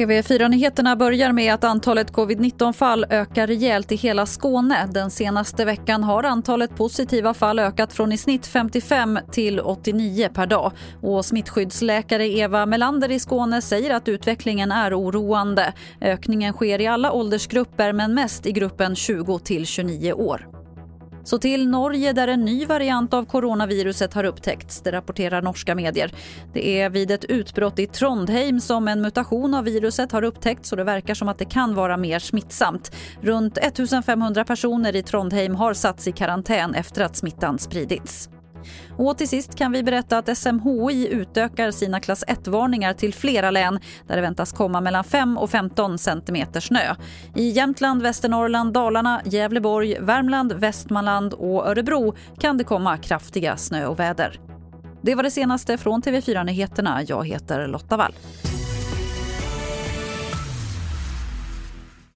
TV4-nyheterna börjar med att antalet covid-19-fall ökar rejält i hela Skåne. Den senaste veckan har antalet positiva fall ökat från i snitt 55 till 89 per dag. Och smittskyddsläkare Eva Melander i Skåne säger att utvecklingen är oroande. Ökningen sker i alla åldersgrupper men mest i gruppen 20 till 29 år. Så till Norge där en ny variant av coronaviruset har upptäckts, det rapporterar norska medier. Det är vid ett utbrott i Trondheim som en mutation av viruset har upptäckts och det verkar som att det kan vara mer smittsamt. Runt 1500 personer i Trondheim har satts i karantän efter att smittan spridits. Och till sist kan vi berätta att SMHI utökar sina klass 1-varningar till flera län där det väntas komma mellan 5 och 15 centimeter snö. I Jämtland, Västernorrland, Dalarna, Gävleborg, Värmland, Västmanland och Örebro kan det komma kraftiga snöoväder. Det var det senaste från TV4 Nyheterna. Jag heter Lotta Wall.